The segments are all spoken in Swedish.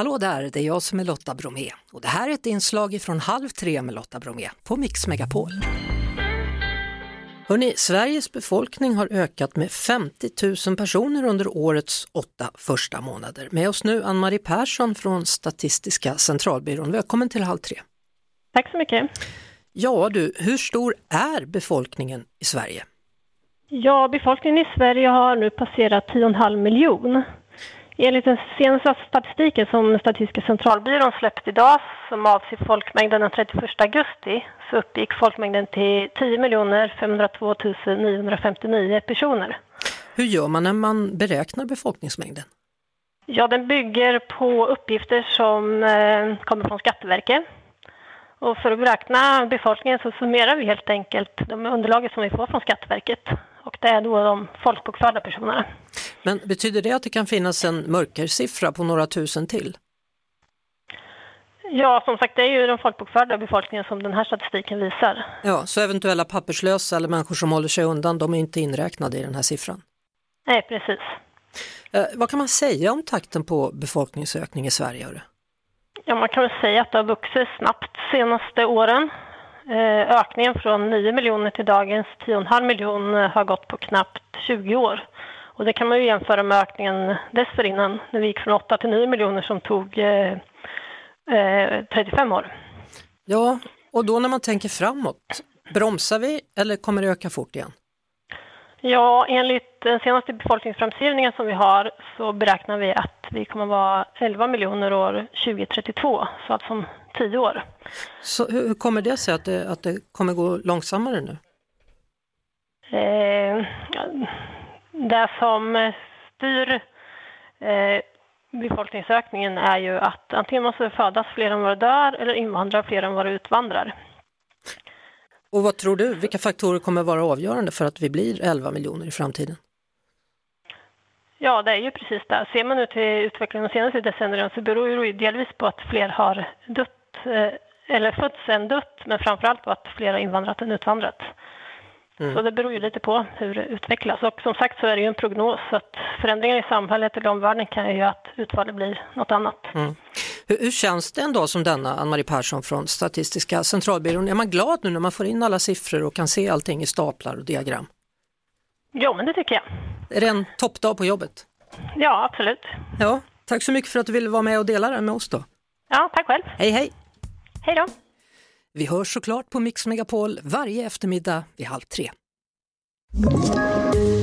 Hallå där, det är jag som är Lotta Bromé och det här är ett inslag från Halv tre med Lotta Bromé på Mix Megapol. Hörrni, Sveriges befolkning har ökat med 50 000 personer under årets åtta första månader. Med oss nu Ann-Marie Persson från Statistiska centralbyrån. Välkommen till Halv tre. Tack så mycket. Ja du, hur stor är befolkningen i Sverige? Ja, befolkningen i Sverige har nu passerat 10,5 miljon. Enligt den senaste statistiken som Statistiska centralbyrån släppte idag som avser folkmängden den 31 augusti så uppgick folkmängden till 10 502 959 personer. Hur gör man när man beräknar befolkningsmängden? Ja, den bygger på uppgifter som eh, kommer från Skatteverket. Och för att beräkna befolkningen så summerar vi helt enkelt de underlaget som vi får från Skatteverket och det är då de folkbokförda personerna. Men betyder det att det kan finnas en mörkersiffra på några tusen till? Ja, som sagt, det är ju den folkbokförda befolkningen som den här statistiken visar. Ja, så eventuella papperslösa eller människor som håller sig undan, de är inte inräknade i den här siffran? Nej, precis. Eh, vad kan man säga om takten på befolkningsökning i Sverige? Ja, man kan väl säga att det har vuxit snabbt de senaste åren. Eh, ökningen från 9 miljoner till dagens 10,5 miljoner har gått på knappt 20 år. Och det kan man ju jämföra med ökningen dessförinnan när vi gick från 8 till 9 miljoner som tog eh, eh, 35 år. Ja, och då när man tänker framåt, bromsar vi eller kommer det öka fort igen? Ja, enligt den senaste befolkningsframskrivningen som vi har så beräknar vi att vi kommer att vara 11 miljoner år 2032, så alltså om 10 år. Så hur kommer det sig att det, att det kommer gå långsammare nu? Eh, det som styr eh, befolkningsökningen är ju att antingen måste det födas fler än vad det dör eller invandra fler än vad det utvandrar. Och vad tror du, vilka faktorer kommer vara avgörande för att vi blir 11 miljoner i framtiden? Ja, det är ju precis det. Ser man nu till utvecklingen de senaste decennierna så beror det ju delvis på att fler har dött, eh, eller fötts än dött, men framförallt på att fler har invandrat än utvandrat. Mm. Så det beror ju lite på hur det utvecklas. Och som sagt så är det ju en prognos, så att förändringar i samhället eller omvärlden kan ju göra att utfallet blir något annat. Mm. Hur, hur, känns det en dag som denna, Ann-Marie Persson från Statistiska centralbyrån? Är man glad nu när man får in alla siffror och kan se allting i staplar och diagram? Ja, men det tycker jag. Är det en toppdag på jobbet? Ja, absolut. Ja, tack så mycket för att du ville vara med och dela det med oss då. Ja, tack själv. Hej, hej. Hej då. Vi hörs såklart på Mix Megapol varje eftermiddag vid halv tre.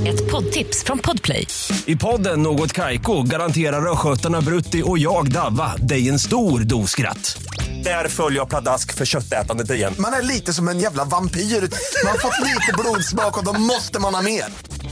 Ett poddtips från Podplay. I podden Något Kaiko garanterar östgötarna Brutti och jag, Davva, dig en stor dos skratt. Där följer jag pladask för köttätandet igen. Man är lite som en jävla vampyr. Man har fått lite blodsmak och då måste man ha mer.